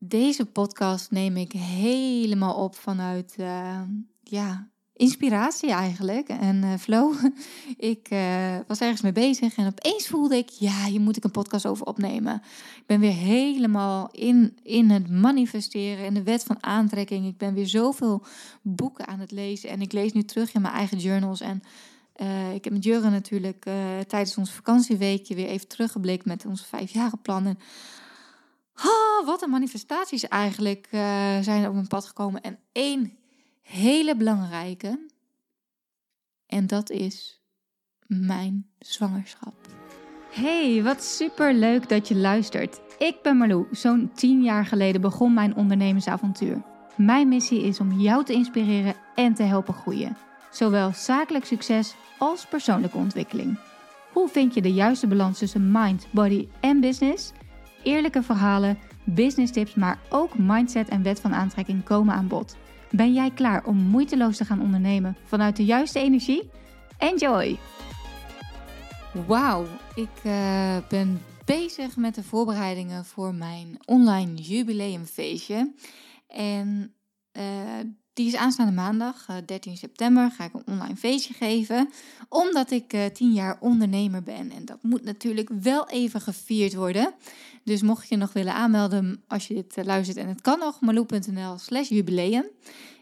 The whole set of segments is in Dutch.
Deze podcast neem ik helemaal op vanuit uh, ja, inspiratie eigenlijk en uh, flow. ik uh, was ergens mee bezig en opeens voelde ik, ja, hier moet ik een podcast over opnemen. Ik ben weer helemaal in, in het manifesteren en de wet van aantrekking. Ik ben weer zoveel boeken aan het lezen en ik lees nu terug in mijn eigen journals en ik heb met Jurgen natuurlijk tijdens ons vakantieweekje weer even teruggeblikt met onze vijfjarenplannen. Oh, wat een manifestaties eigenlijk uh, zijn op mijn pad gekomen. En één hele belangrijke. En dat is mijn zwangerschap. Hey, wat super leuk dat je luistert. Ik ben Marlou. Zo'n tien jaar geleden begon mijn ondernemersavontuur. Mijn missie is om jou te inspireren en te helpen groeien. Zowel zakelijk succes als persoonlijke ontwikkeling. Hoe vind je de juiste balans tussen mind, body en business? Eerlijke verhalen, business tips, maar ook mindset en wet van aantrekking komen aan bod. Ben jij klaar om moeiteloos te gaan ondernemen vanuit de juiste energie? Enjoy! Wauw, ik uh, ben bezig met de voorbereidingen voor mijn online jubileumfeestje. En uh, die is aanstaande maandag, 13 eh, september, ga ik een online feestje geven. Omdat ik uh, 10 jaar ondernemer ben. En dat moet natuurlijk wel even gevierd worden. Dus mocht je nog willen aanmelden als je dit luistert en het kan nog, malou.nl slash jubileum.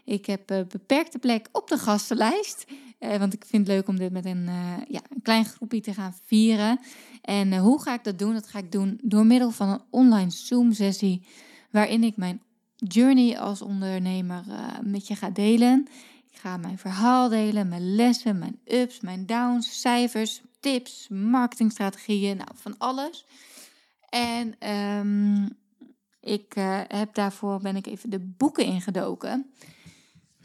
Ik heb beperkte plek op de gastenlijst. Want ik vind het leuk om dit met een, ja, een klein groepje te gaan vieren. En hoe ga ik dat doen? Dat ga ik doen door middel van een online Zoom-sessie. Waarin ik mijn journey als ondernemer met je ga delen. Ik ga mijn verhaal delen, mijn lessen, mijn ups, mijn downs, cijfers, tips, marketingstrategieën, nou van alles. En um, ik heb daarvoor ben ik even de boeken ingedoken.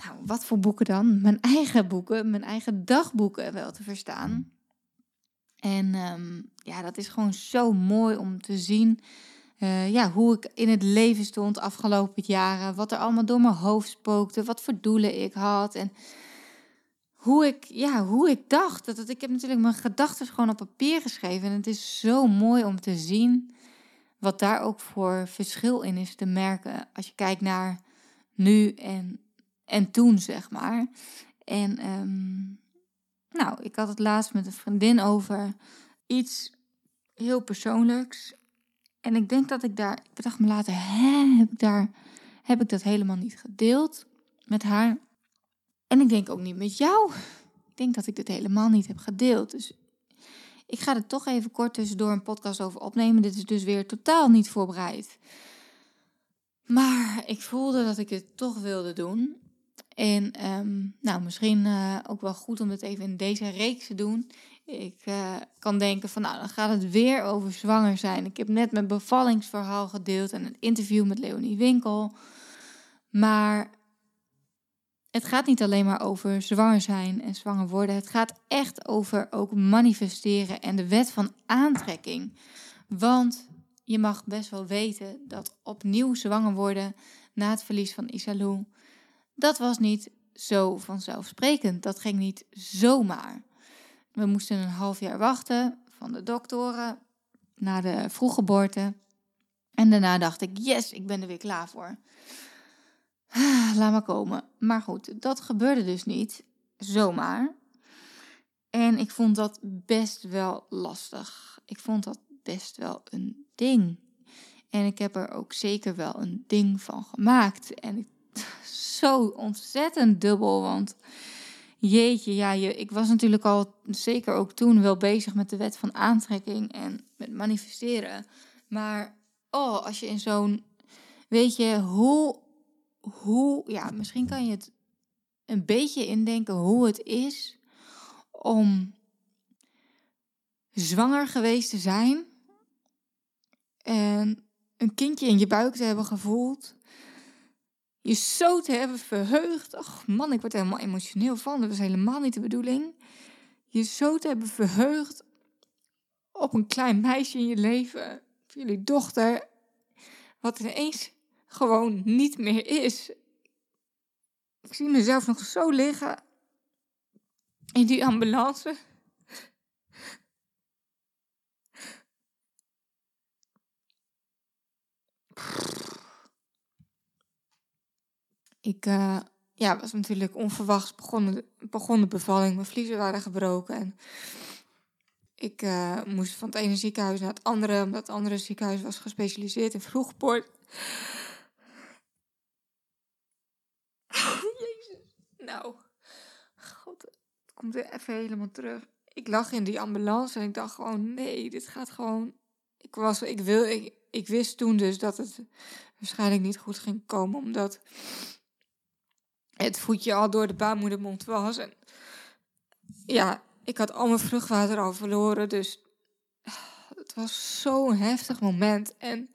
Nou, wat voor boeken dan? Mijn eigen boeken, mijn eigen dagboeken wel te verstaan. En um, ja, dat is gewoon zo mooi om te zien uh, ja, hoe ik in het leven stond afgelopen jaren. Wat er allemaal door mijn hoofd spookte, wat voor doelen ik had. En hoe ik, ja, hoe ik dacht. Dat, dat, ik heb natuurlijk mijn gedachten gewoon op papier geschreven. En het is zo mooi om te zien wat daar ook voor verschil in is te merken. Als je kijkt naar nu en en toen, zeg maar. En um, nou, ik had het laatst met een vriendin over iets heel persoonlijks. En ik denk dat ik daar, ik dacht me later, hè, heb ik daar, heb ik dat helemaal niet gedeeld met haar. En ik denk ook niet met jou. Ik denk dat ik dit helemaal niet heb gedeeld. Dus ik ga er toch even kort tussendoor een podcast over opnemen. Dit is dus weer totaal niet voorbereid. Maar ik voelde dat ik het toch wilde doen. En um, nou, misschien uh, ook wel goed om het even in deze reeks te doen. Ik uh, kan denken van, nou, dan gaat het weer over zwanger zijn. Ik heb net mijn bevallingsverhaal gedeeld en een interview met Leonie Winkel. Maar het gaat niet alleen maar over zwanger zijn en zwanger worden. Het gaat echt over ook manifesteren en de wet van aantrekking. Want je mag best wel weten dat opnieuw zwanger worden na het verlies van Isalou dat was niet zo vanzelfsprekend. Dat ging niet zomaar. We moesten een half jaar wachten van de doktoren naar de vroeggeboorte. En daarna dacht ik, yes, ik ben er weer klaar voor. Laat maar komen. Maar goed, dat gebeurde dus niet zomaar. En ik vond dat best wel lastig. Ik vond dat best wel een ding. En ik heb er ook zeker wel een ding van gemaakt. En ik zo ontzettend dubbel. Want jeetje, ja, je, ik was natuurlijk al zeker ook toen wel bezig met de wet van aantrekking en met manifesteren. Maar oh, als je in zo'n, weet je, hoe, hoe, ja, misschien kan je het een beetje indenken hoe het is om zwanger geweest te zijn en een kindje in je buik te hebben gevoeld je zo te hebben verheugd. Ach man, ik word er helemaal emotioneel van. Dat was helemaal niet de bedoeling. Je zo te hebben verheugd op een klein meisje in je leven. Voor jullie dochter. Wat ineens gewoon niet meer is. Ik zie mezelf nog zo liggen. In die ambulance. Ik uh, ja, was natuurlijk onverwachts begonnen, begonnen de bevalling. Mijn vliezen waren gebroken. En ik uh, moest van het ene ziekenhuis naar het andere. Omdat het andere ziekenhuis was gespecialiseerd in vroeggeboorte. Jezus. Nou, god, het komt weer even helemaal terug. Ik lag in die ambulance en ik dacht gewoon, nee, dit gaat gewoon... Ik, was, ik, wil, ik, ik wist toen dus dat het waarschijnlijk niet goed ging komen, omdat het voetje al door de baarmoedermond was. En ja, ik had al mijn vruchtwater al verloren, dus het was zo'n heftig moment. En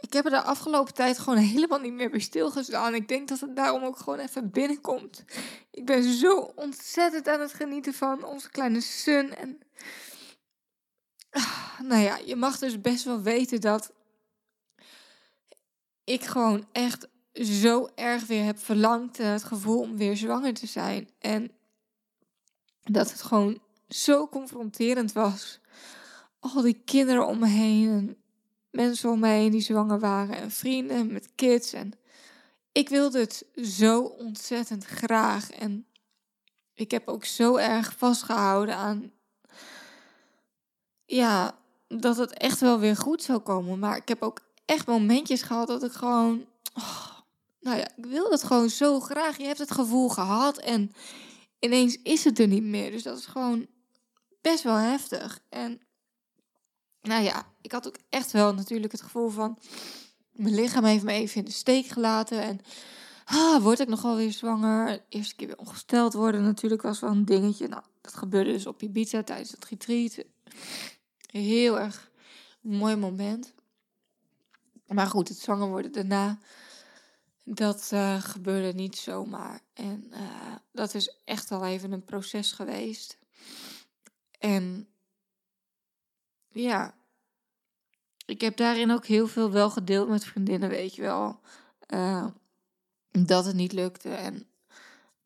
ik heb er de afgelopen tijd gewoon helemaal niet meer bij stilgestaan. Ik denk dat het daarom ook gewoon even binnenkomt. Ik ben zo ontzettend aan het genieten van onze kleine Sun. En nou ja, je mag dus best wel weten dat ik gewoon echt zo erg weer heb verlangd naar het gevoel om weer zwanger te zijn. En dat het gewoon zo confronterend was. Al die kinderen om me heen en mensen om me heen die zwanger waren en vrienden met kids. En ik wilde het zo ontzettend graag. En ik heb ook zo erg vastgehouden aan. Ja, dat het echt wel weer goed zou komen. Maar ik heb ook echt momentjes gehad dat ik gewoon. Oh, nou ja, ik wil het gewoon zo graag. Je hebt het gevoel gehad en ineens is het er niet meer. Dus dat is gewoon best wel heftig. En nou ja, ik had ook echt wel natuurlijk het gevoel van. Mijn lichaam heeft me even in de steek gelaten. En ah, word ik nogal weer zwanger? Eerste keer weer ongesteld worden natuurlijk was wel een dingetje. Nou, dat gebeurde dus op Ibiza tijdens het retreat. Heel erg mooi moment. Maar goed, het zwanger worden daarna, dat uh, gebeurde niet zomaar. En uh, dat is echt al even een proces geweest. En ja, ik heb daarin ook heel veel wel gedeeld met vriendinnen, weet je wel. Uh, dat het niet lukte. En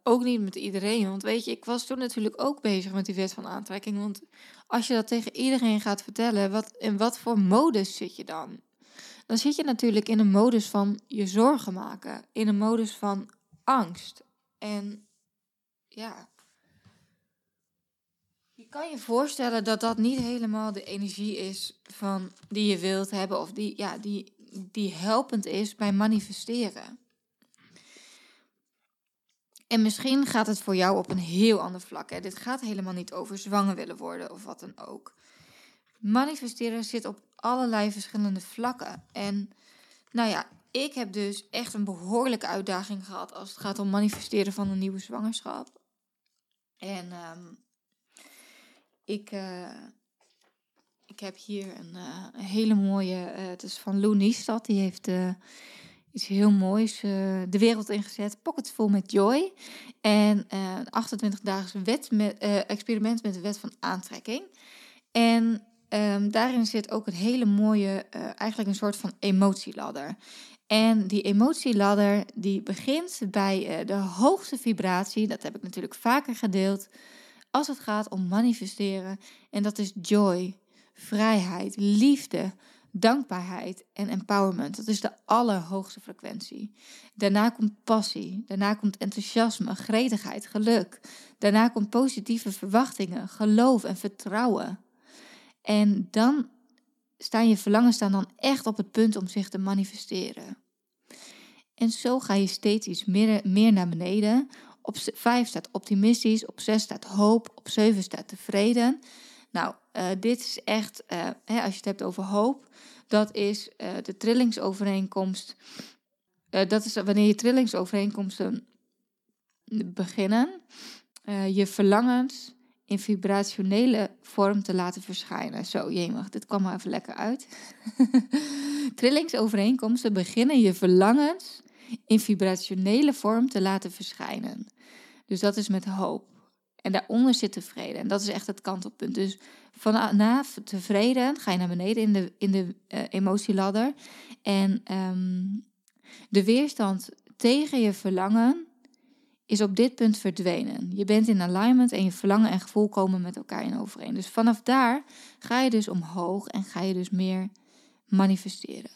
ook niet met iedereen. Want weet je, ik was toen natuurlijk ook bezig met die wet van aantrekking. Want als je dat tegen iedereen gaat vertellen, wat, in wat voor modus zit je dan? Dan zit je natuurlijk in een modus van je zorgen maken, in een modus van angst. En ja, je kan je voorstellen dat dat niet helemaal de energie is van die je wilt hebben of die, ja, die, die helpend is bij manifesteren. En misschien gaat het voor jou op een heel ander vlak. Hè. Dit gaat helemaal niet over zwanger willen worden of wat dan ook. Manifesteren zit op allerlei verschillende vlakken. En nou ja, ik heb dus echt een behoorlijke uitdaging gehad als het gaat om manifesteren van een nieuwe zwangerschap. En um, ik, uh, ik heb hier een, een hele mooie, uh, het is van Lou Niestad, die heeft iets heel moois de wereld ingezet. Pockets vol met joy. En een 28 dagen wet met, experiment met de wet van aantrekking. En Um, daarin zit ook een hele mooie, uh, eigenlijk een soort van emotieladder. En die emotieladder die begint bij uh, de hoogste vibratie. Dat heb ik natuurlijk vaker gedeeld. Als het gaat om manifesteren. En dat is joy, vrijheid, liefde, dankbaarheid en empowerment. Dat is de allerhoogste frequentie. Daarna komt passie. Daarna komt enthousiasme, gretigheid, geluk. Daarna komt positieve verwachtingen, geloof en vertrouwen. En dan staan je verlangens staan dan echt op het punt om zich te manifesteren. En zo ga je steeds iets meer, meer naar beneden. Op 5 staat optimistisch, op 6 staat hoop, op 7 staat tevreden. Nou, uh, dit is echt, uh, hè, als je het hebt over hoop, dat is uh, de trillingsovereenkomst. dat is wanneer je trillingsovereenkomsten beginnen. je verlangens in vibrationele vorm te laten verschijnen. Zo, jemig, dit kwam maar even lekker uit. Trillingsovereenkomsten beginnen je verlangens in vibrationele vorm te laten verschijnen. Dus dat is met hoop. En daaronder zit tevreden. En dat is echt het kantelpunt. Dus vanaf tevreden ga je naar beneden in de, in de uh, emotieladder. En um, de weerstand tegen je verlangen is op dit punt verdwenen. Je bent in alignment en je verlangen en gevoel komen met elkaar in overeen. Dus vanaf daar ga je dus omhoog en ga je dus meer manifesteren.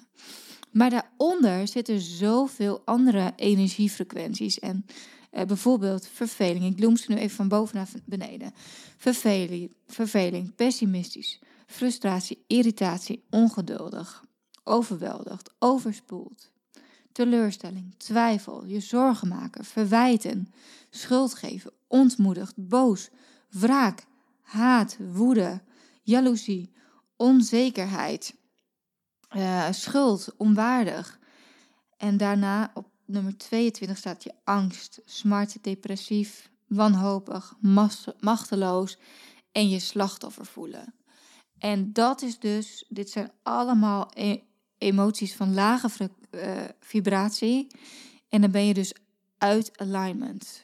Maar daaronder zitten zoveel andere energiefrequenties. En uh, bijvoorbeeld verveling. Ik noem ze nu even van boven naar beneden. Verveling, verveling, pessimistisch, frustratie, irritatie, ongeduldig, overweldigd, overspoeld. Teleurstelling, twijfel, je zorgen maken, verwijten, schuld geven, ontmoedigd, boos, wraak, haat, woede, jaloezie, onzekerheid, uh, schuld, onwaardig. En daarna op nummer 22 staat je angst, smart, depressief, wanhopig, machteloos en je slachtoffer voelen. En dat is dus, dit zijn allemaal e-, emoties van lage uh, vibratie. En dan ben je dus uit alignment.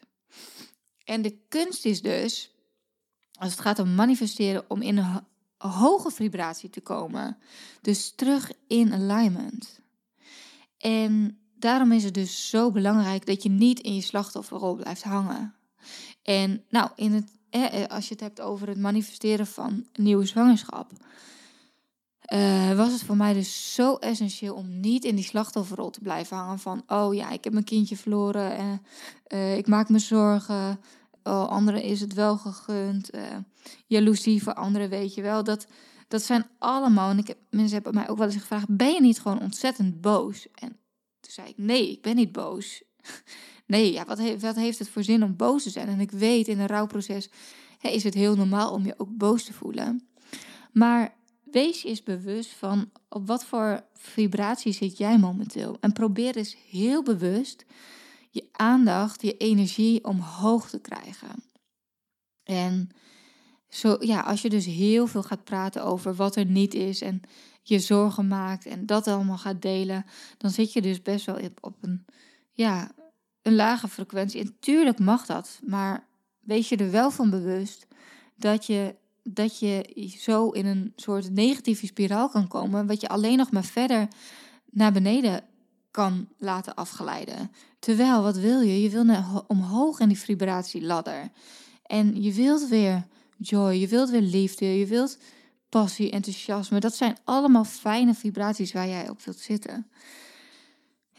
En de kunst is dus, als het gaat om manifesteren, om in een hoge vibratie te komen. Dus terug in alignment. En daarom is het dus zo belangrijk dat je niet in je slachtofferrol blijft hangen. En nou, in het, eh, als je het hebt over het manifesteren van een nieuwe zwangerschap, uh, was het voor mij dus zo essentieel om niet in die slachtofferrol te blijven hangen van, oh ja, ik heb mijn kindje verloren en uh, ik maak me zorgen, oh, anderen is het wel gegund, uh, jaloezie voor anderen, weet je wel. Dat, dat zijn allemaal, en ik heb, mensen hebben mij ook wel eens gevraagd, ben je niet gewoon ontzettend boos? En toen zei ik, nee, ik ben niet boos. nee, ja, wat, heeft, wat heeft het voor zin om boos te zijn? En ik weet, in een rouwproces hè, is het heel normaal om je ook boos te voelen. Maar wees je eens bewust van op wat voor vibratie zit jij momenteel. En probeer eens heel bewust je aandacht, je energie omhoog te krijgen. En zo, ja, als je dus heel veel gaat praten over wat er niet is en je zorgen maakt en dat allemaal gaat delen, dan zit je dus best wel op een, ja, een lage frequentie. En tuurlijk mag dat, maar wees je er wel van bewust dat je, dat je zo in een soort negatieve spiraal kan komen, wat je alleen nog maar verder naar beneden kan laten afgeleiden. Terwijl, wat wil je? Je wil naar, omhoog in die vibratieladder. En je wilt weer joy, je wilt weer liefde, je wilt passie, enthousiasme. Dat zijn allemaal fijne vibraties waar jij op wilt zitten.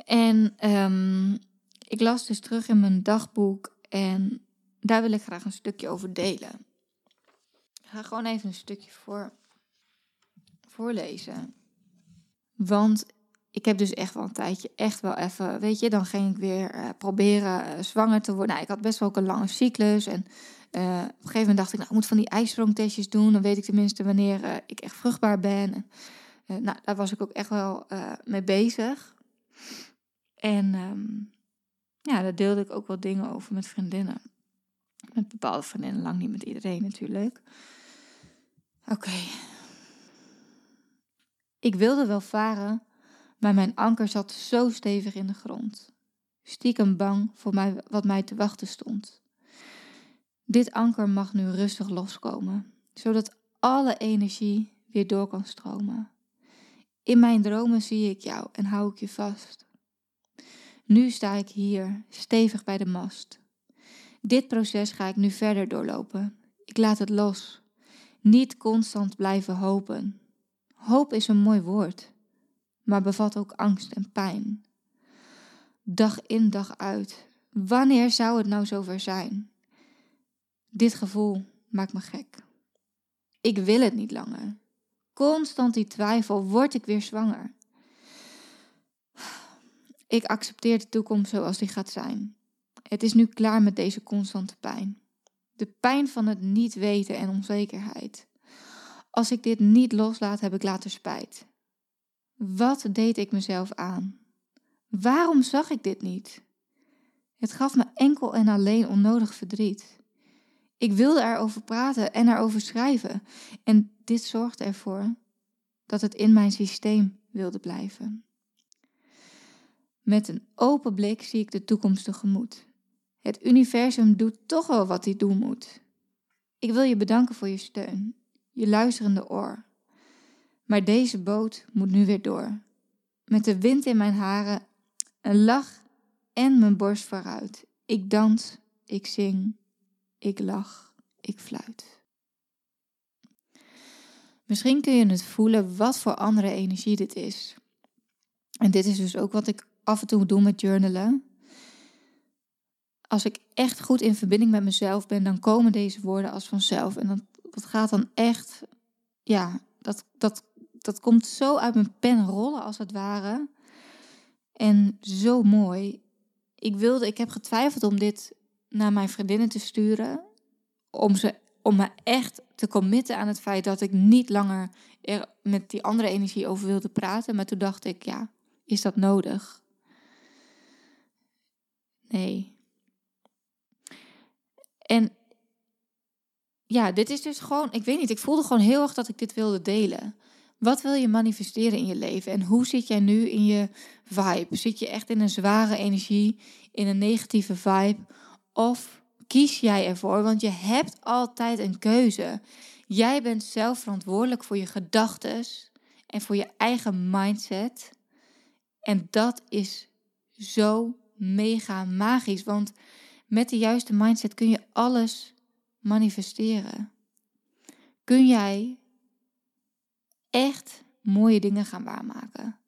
En um, ik las dus terug in mijn dagboek en daar wil ik graag een stukje over delen. Ga gewoon even een stukje voor, voorlezen. Want ik heb dus echt wel een tijdje, echt wel even, weet je, dan ging ik weer uh, proberen uh, zwanger te worden. Nou, ik had best wel ook een lange cyclus. En uh, op een gegeven moment dacht ik, nou, ik moet van die ijsprongtestjes doen. Dan weet ik tenminste wanneer ik echt vruchtbaar ben. En, nou, daar was ik ook echt wel mee bezig. En um, ja, daar deelde ik ook wel dingen over met vriendinnen. Met bepaalde vriendinnen, lang niet met iedereen natuurlijk. Oké. Ik wilde wel varen maar mijn anker zat zo stevig in de grond. Stiekem bang voor mij, wat mij te wachten stond. Dit anker mag nu rustig loskomen, zodat alle energie weer door kan stromen. In mijn dromen zie ik jou en hou ik je vast. Nu sta ik hier, stevig bij de mast. Dit proces ga ik nu verder doorlopen. Ik laat het los. Niet constant blijven hopen. Hoop is een mooi woord maar bevat ook angst en pijn. Dag in dag uit. Wanneer zou het nou zover zijn? Dit gevoel maakt me gek. Ik wil het niet langer. Constant die twijfel, word ik weer zwanger? Ik accepteer de toekomst zoals die gaat zijn. Het is nu klaar met deze constante pijn. De pijn van het niet weten en onzekerheid. Als ik dit niet loslaat, heb ik later spijt. Wat deed ik mezelf aan? Waarom zag ik dit niet? Het gaf me enkel en alleen onnodig verdriet. Ik wilde erover praten en erover schrijven, en dit zorgde ervoor dat het in mijn systeem wilde blijven. Met een open blik zie ik de toekomst tegemoet. Het universum doet toch wel wat hij doen moet. Ik wil je bedanken voor je steun, je luisterende oor. Maar deze boot moet nu weer door. Met de wind in mijn haren, een lach en mijn borst vooruit. Ik dans, ik zing, ik lach, ik fluit. Misschien kun je het voelen wat voor andere energie dit is. En dit is dus ook wat ik af en toe doe met journalen. Als ik echt goed in verbinding met mezelf ben, dan komen deze woorden als vanzelf. En dat, gaat dan echt, ja, dat, dat, dat komt zo uit mijn pen rollen als het ware. En zo mooi. Ik wilde, ik heb getwijfeld om dit naar mijn vriendinnen te sturen. Om, ze, om me echt te committen aan het feit dat ik niet langer er met die andere energie over wilde praten. Maar toen dacht ik, ja, is dat nodig? Nee. En ja, dit is dus gewoon, ik weet niet, ik voelde gewoon heel erg dat ik dit wilde delen. Wat wil je manifesteren in je leven en hoe zit jij nu in je vibe? Zit je echt in een zware energie, in een negatieve vibe? Of kies jij ervoor? Want je hebt altijd een keuze. Jij bent zelf verantwoordelijk voor je gedachten en voor je eigen mindset. En dat is zo mega magisch, want met de juiste mindset kun je alles manifesteren. Kun jij echt mooie dingen gaan waarmaken.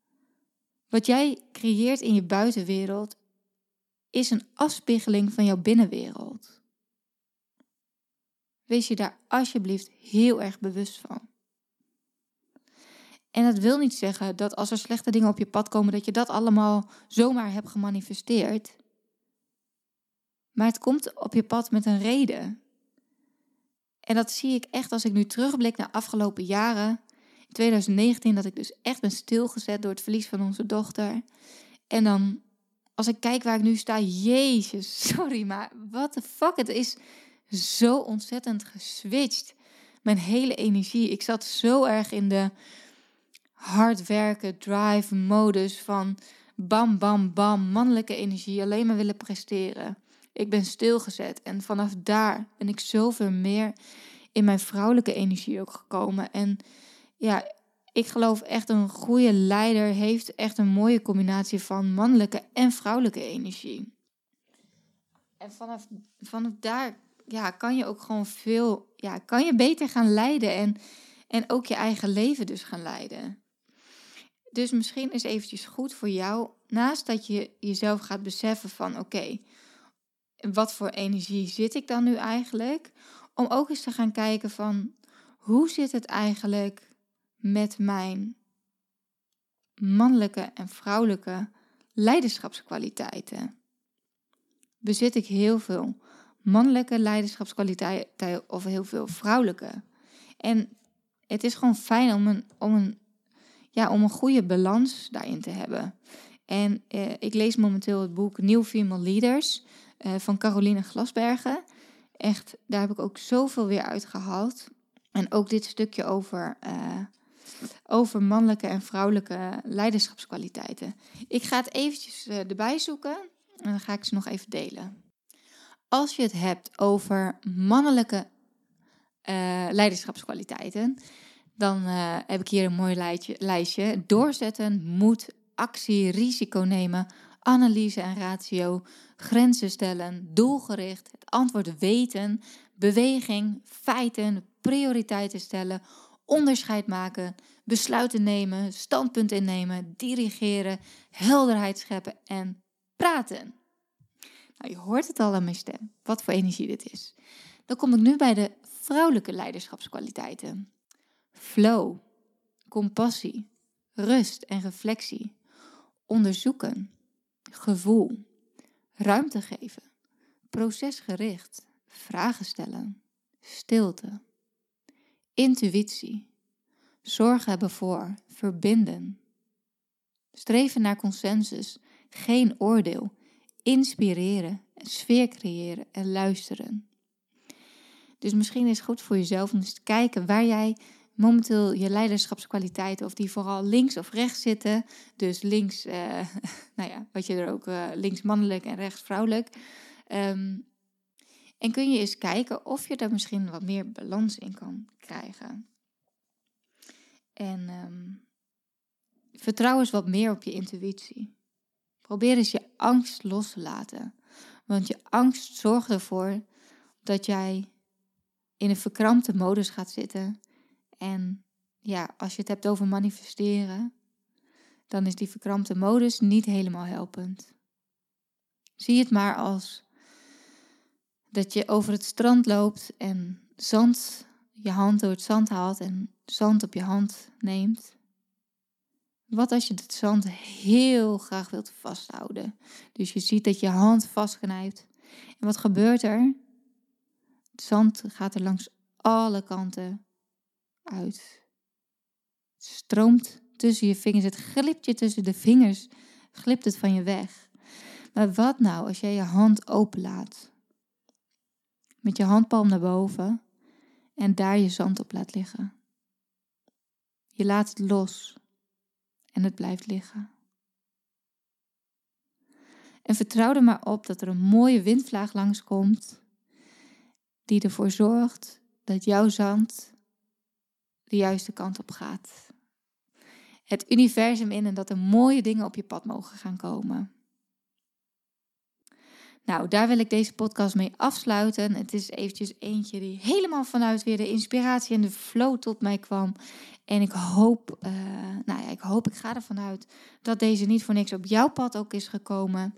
Wat jij creëert in je buitenwereld is een afspiegeling van jouw binnenwereld. Wees je daar alsjeblieft heel erg bewust van. En dat wil niet zeggen dat als er slechte dingen op je pad komen, dat je dat allemaal zomaar hebt gemanifesteerd. Maar het komt op je pad met een reden. En dat zie ik echt als ik nu terugblik naar afgelopen jaren. In 2019 dat ik dus echt ben stilgezet door het verlies van onze dochter. En dan, als ik kijk waar ik nu sta, jezus, sorry, maar what the fuck, het is zo ontzettend geswitcht. Mijn hele energie, ik zat zo erg in de hard werken, drive modus van bam, bam, bam, mannelijke energie, alleen maar willen presteren. Ik ben stilgezet en vanaf daar ben ik zoveel meer in mijn vrouwelijke energie ook gekomen. En ja, ik geloof echt een goede leider heeft echt een mooie combinatie van mannelijke en vrouwelijke energie. En vanaf, vanaf daar ja, kan je ook gewoon veel, ja, kan je beter gaan leiden en, en ook je eigen leven dus gaan leiden. Dus misschien is eventjes goed voor jou, naast dat je jezelf gaat beseffen van oké, wat voor energie zit ik dan nu eigenlijk? Om ook eens te gaan kijken van hoe zit het eigenlijk met mijn mannelijke en vrouwelijke leiderschapskwaliteiten? Bezit ik heel veel mannelijke leiderschapskwaliteiten of heel veel vrouwelijke? En het is gewoon fijn om een, om een, ja, om een goede balans daarin te hebben. En eh, ik lees momenteel het boek New Female Leaders uh, van Caroline Glasbergen. Echt, daar heb ik ook zoveel weer uitgehaald. En ook dit stukje over, uh, over mannelijke en vrouwelijke leiderschapskwaliteiten. Ik ga het eventjes uh, erbij zoeken en dan ga ik ze nog even delen. Als je het hebt over mannelijke leiderschapskwaliteiten, dan heb ik hier een mooi lijstje, lijstje. Doorzetten, moed, actie, risico nemen, analyse en ratio, grenzen stellen, doelgericht, het antwoord weten, beweging, feiten, prioriteiten stellen, onderscheid maken, besluiten nemen, standpunt innemen, dirigeren, helderheid scheppen en praten. Nou, je hoort het al aan mijn stem, wat voor energie dit is. Dan kom ik nu bij de vrouwelijke leiderschapskwaliteiten. Flow, compassie, rust en reflectie, onderzoeken, gevoel, ruimte geven, procesgericht, vragen stellen, stilte, intuïtie, zorg hebben voor, verbinden, streven naar consensus, geen oordeel, inspireren, sfeer creëren en luisteren. Dus misschien is het goed voor jezelf om eens te kijken waar jij momenteel je leiderschapskwaliteiten, of die vooral links of rechts zitten. Dus links, uh, nou ja, wat je er ook uh, links mannelijk en rechts vrouwelijk. Um, en kun je eens kijken of je daar misschien wat meer balans in kan krijgen. En um, vertrouw eens wat meer op je intuïtie. Probeer eens je angst los te laten. Want je angst zorgt ervoor dat jij in een verkrampte modus gaat zitten en ja, als je het hebt over manifesteren, dan is die verkrampte modus niet helemaal helpend. Zie het maar als dat je over het strand loopt en zand je hand door het zand haalt en zand op je hand neemt. Wat als je het zand heel graag wilt vasthouden? Dus je ziet dat je hand vastknijpt. En wat gebeurt er? Het zand gaat er langs alle kanten uit. Het stroomt tussen je vingers. Het glipt je tussen de vingers. Glipt het van je weg. Maar wat nou als jij je hand openlaat? Met je handpalm naar boven en daar je zand op laat liggen. Je laat het los en het blijft liggen. En vertrouw er maar op dat er een mooie windvlaag langskomt, die ervoor zorgt dat jouw zand de juiste kant op gaat. Het universum in en dat er mooie dingen op je pad mogen gaan komen. Nou, daar wil ik deze podcast mee afsluiten. Het is eventjes eentje die helemaal vanuit weer de inspiratie en de flow tot mij kwam. En ik hoop, uh, nou ja, ik hoop, ik ga ervan uit dat deze niet voor niks op jouw pad ook is gekomen.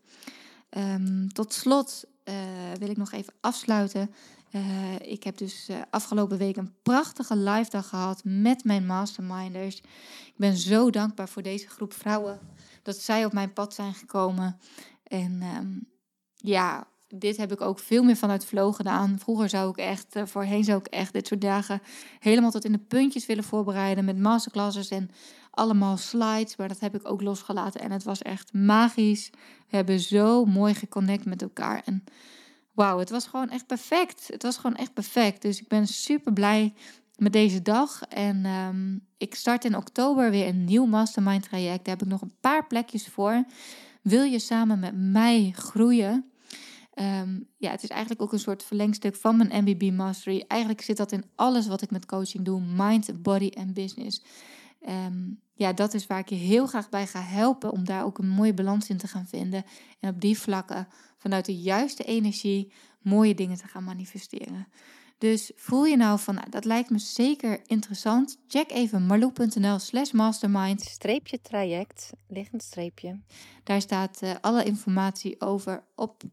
Um, tot slot uh, wil ik nog even afsluiten. Uh, ik heb dus afgelopen week een prachtige live dag gehad met mijn masterminders. Ik ben zo dankbaar voor deze groep vrouwen dat zij op mijn pad zijn gekomen. En um, ja, dit heb ik ook veel meer vanuit flow gedaan. Vroeger zou ik echt, uh, voorheen zou ik echt dit soort dagen helemaal tot in de puntjes willen voorbereiden met masterclasses en allemaal slides. Maar dat heb ik ook losgelaten en het was echt magisch. We hebben zo mooi geconnect met elkaar en wauw, het was gewoon echt perfect. Het was gewoon echt perfect. Dus ik ben super blij met deze dag. En um, ik start in oktober weer een nieuw mastermind traject. Daar heb ik nog een paar plekjes voor. Wil je samen met mij groeien? Um, ja, het is eigenlijk ook een soort verlengstuk van mijn MBB Mastery. Eigenlijk zit dat in alles wat ik met coaching doe: mind, body en business. Um, ja, dat is waar ik je heel graag bij ga helpen om daar ook een mooie balans in te gaan vinden. En op die vlakken vanuit de juiste energie mooie dingen te gaan manifesteren. Dus voel je nou van, nou, dat lijkt me zeker interessant. Check even marloe.nl slash mastermind. Streepje traject, liggend streepje. Daar staat uh, alle informatie over op.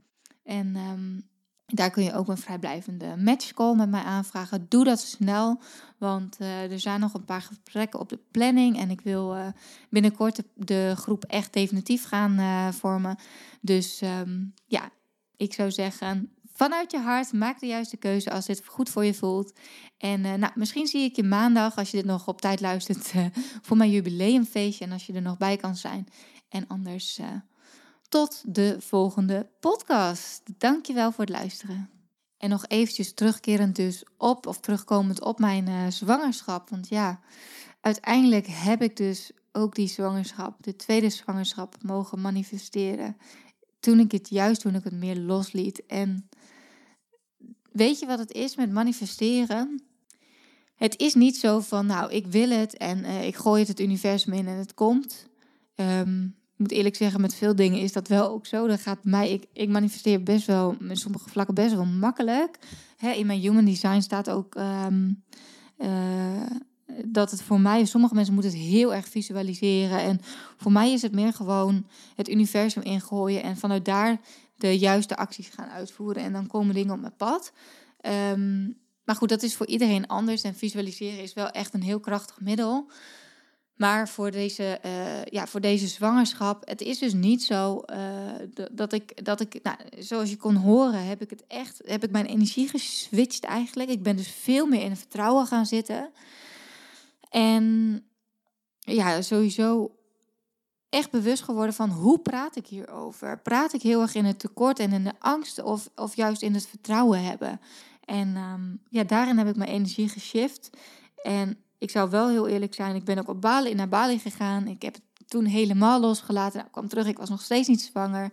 En um, daar kun je ook een vrijblijvende matchcall met mij aanvragen. Doe dat snel, want uh, er zijn nog een paar gesprekken op de planning. En ik wil uh, binnenkort de, groep echt definitief gaan uh, vormen. Dus um, ja, ik zou zeggen, vanuit je hart, maak de juiste keuze als dit goed voor je voelt. En nou, misschien zie ik je maandag, als je dit nog op tijd luistert, voor mijn jubileumfeestje. En als je er nog bij kan zijn. En anders tot de volgende podcast. Dankjewel voor het luisteren. En nog eventjes terugkerend dus op, of terugkomend op mijn uh, zwangerschap. Want ja, uiteindelijk heb ik dus ook die zwangerschap, de tweede zwangerschap, mogen manifesteren. Toen ik het juist, toen ik het meer losliet. En weet je wat het is met manifesteren? Het is niet zo van, nou, ik wil het en uh, ik gooi het het universum in en het komt. Um, moet eerlijk zeggen, met veel dingen is dat wel ook zo. Dat gaat mij, ik, ik manifesteer best wel, met sommige vlakken best wel makkelijk. Hè, in mijn human design staat ook um, uh, dat het voor mij, sommige mensen moeten het heel erg visualiseren. En voor mij is het meer gewoon het universum ingooien en vanuit daar de juiste acties gaan uitvoeren. En dan komen dingen op mijn pad. Um, maar goed, dat is voor iedereen anders. En visualiseren is wel echt een heel krachtig middel. Maar voor deze, uh, ja, voor deze zwangerschap, het is dus niet zo uh, dat ik, dat ik nou, zoals je kon horen, heb ik het echt, heb ik mijn energie geswitcht eigenlijk. Ik ben dus veel meer in het vertrouwen gaan zitten. En ja, sowieso echt bewust geworden van hoe praat ik hierover? Praat ik heel erg in het tekort en in de angst of, of juist in het vertrouwen hebben? En um, ja, daarin heb ik mijn energie geshift. En ik zou wel heel eerlijk zijn, ik ben ook op Bali, naar Bali gegaan. Ik heb het toen helemaal losgelaten. Nou, ik kwam terug, ik was nog steeds niet zwanger.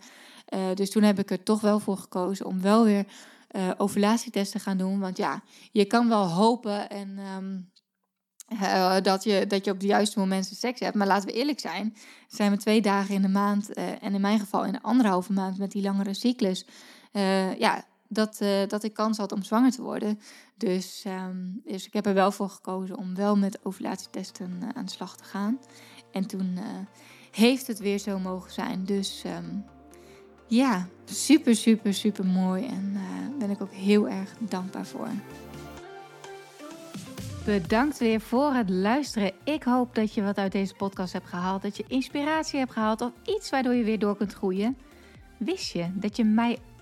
Uh, dus toen heb ik er toch wel voor gekozen om wel weer uh, te gaan doen. Want ja, je kan wel hopen en, um, uh, dat, je, dat je op de juiste momenten seks hebt. Maar laten we eerlijk zijn, zijn we twee dagen in de maand en in mijn geval in de anderhalve maand met die langere cyclus. ja, dat, dat ik kans had om zwanger te worden. Dus, um, dus ik heb er wel voor gekozen om wel met ovulatietesten uh, aan de slag te gaan. En toen uh, heeft het weer zo mogen zijn. Dus ehm, ja, super, super, super mooi. En daar uh, ben ik ook heel erg dankbaar voor. Bedankt weer voor het luisteren. Ik hoop dat je wat uit deze podcast hebt gehaald. Dat je inspiratie hebt gehaald of iets waardoor je weer door kunt groeien. Wist je dat je mij